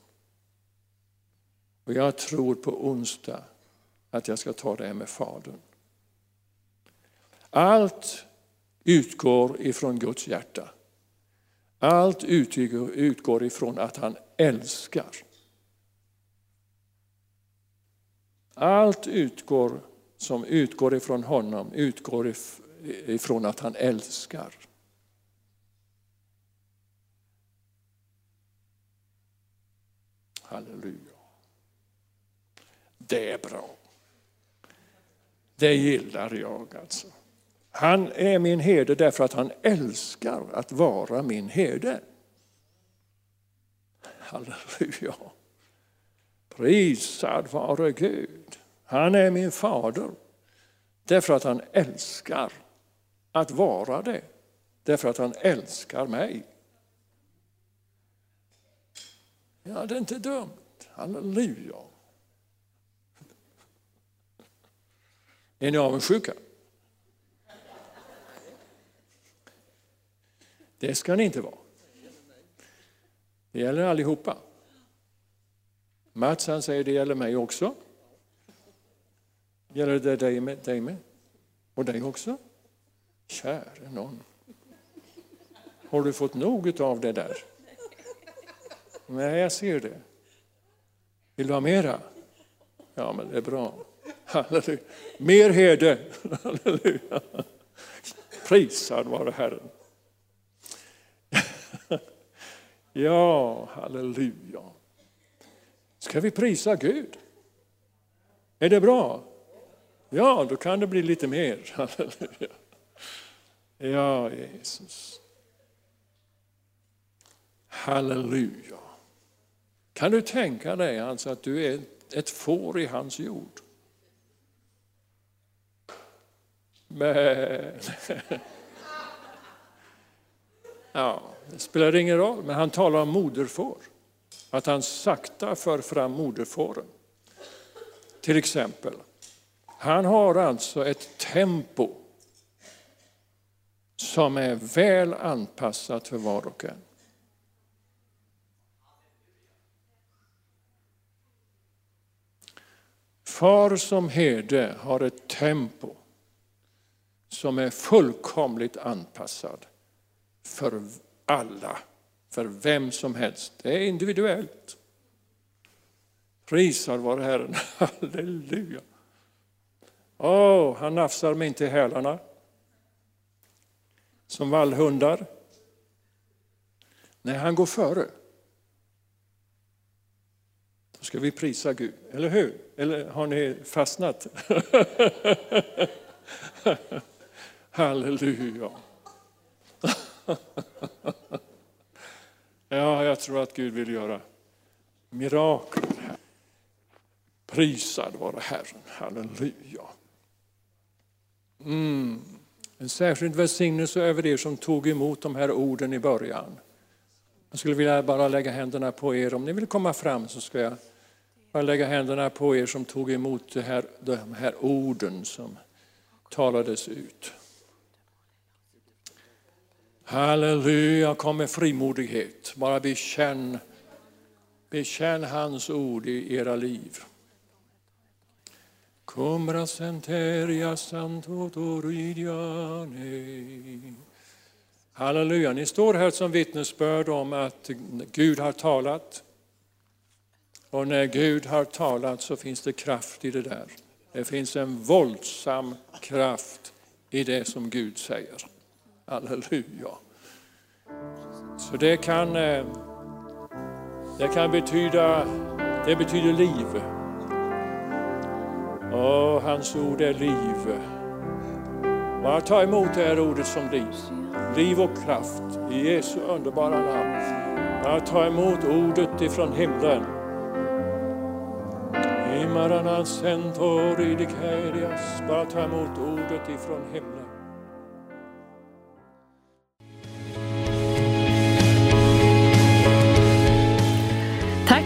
S1: Och jag tror på onsdag att jag ska ta det här med Fadern. Allt utgår ifrån Guds hjärta. Allt utgår ifrån att han älskar. Allt utgår som utgår ifrån honom utgår ifrån att han älskar. Halleluja. Det är bra. Det gillar jag alltså. Han är min herde därför att han älskar att vara min herde. Halleluja. Prisad vare Gud. Han är min fader därför att han älskar att vara det. Därför att han älskar mig. Ja, det är inte dumt. Halleluja. Är ni avundsjuka? Det ska ni inte vara. Det gäller allihopa. Mats han säger det gäller mig också. Gäller det dig med? Dig med? Och dig också? Käre någon. Har du fått nog av det där? Nej, jag ser det. Vill du ha mera? Ja, men det är bra. Halleluja. Mer herde. Halleluja. Prisad vare Herren. Ja, halleluja. Ska vi prisa Gud? Är det bra? Ja, då kan det bli lite mer. Halleluja. Ja, Jesus. Halleluja. Kan du tänka dig alltså att du är ett får i hans jord? Men... Ja, det spelar ingen roll, men han talar om moderfår. Att han sakta för fram moderfåren. Till exempel, han har alltså ett tempo som är väl anpassat för var och en. Far som herde har ett tempo som är fullkomligt anpassad för alla, för vem som helst. Det är individuellt. Prisad vare Herren, halleluja. Åh, oh, han nafsar mig inte i hälarna som vallhundar. Nej, han går före. Då ska vi prisa Gud, eller hur? Eller har ni fastnat? Halleluja ja, jag tror att Gud vill göra mirakel här. Prisad vare Herren, halleluja. Mm. En särskild välsignelse över er som tog emot de här orden i början. Jag skulle vilja bara lägga händerna på er. Om ni vill komma fram så ska jag bara lägga händerna på er som tog emot det här, de här orden som talades ut. Halleluja, kom med frimodighet. Bara bekänn, bekänn hans ord i era liv. Kumra senteria santo Halleluja, ni står här som vittnesbörd om att Gud har talat. Och när Gud har talat så finns det kraft i det där. Det finns en våldsam kraft i det som Gud säger. Halleluja. Så det kan, eh, det kan betyda, det betyder liv. Och hans ord är liv. Bara ta emot det här ordet som liv. Liv och kraft i Jesu underbara namn. Bara ta emot ordet ifrån himlen. Bara ta emot ordet ifrån himlen.